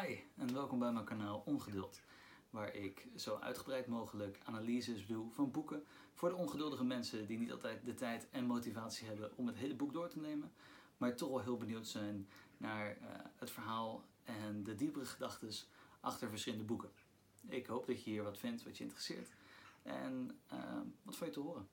Hi en welkom bij mijn kanaal Ongeduld, waar ik zo uitgebreid mogelijk analyses doe van boeken voor de ongeduldige mensen die niet altijd de tijd en motivatie hebben om het hele boek door te nemen, maar toch wel heel benieuwd zijn naar uh, het verhaal en de diepere gedachten achter verschillende boeken. Ik hoop dat je hier wat vindt wat je interesseert en uh, wat van je te horen.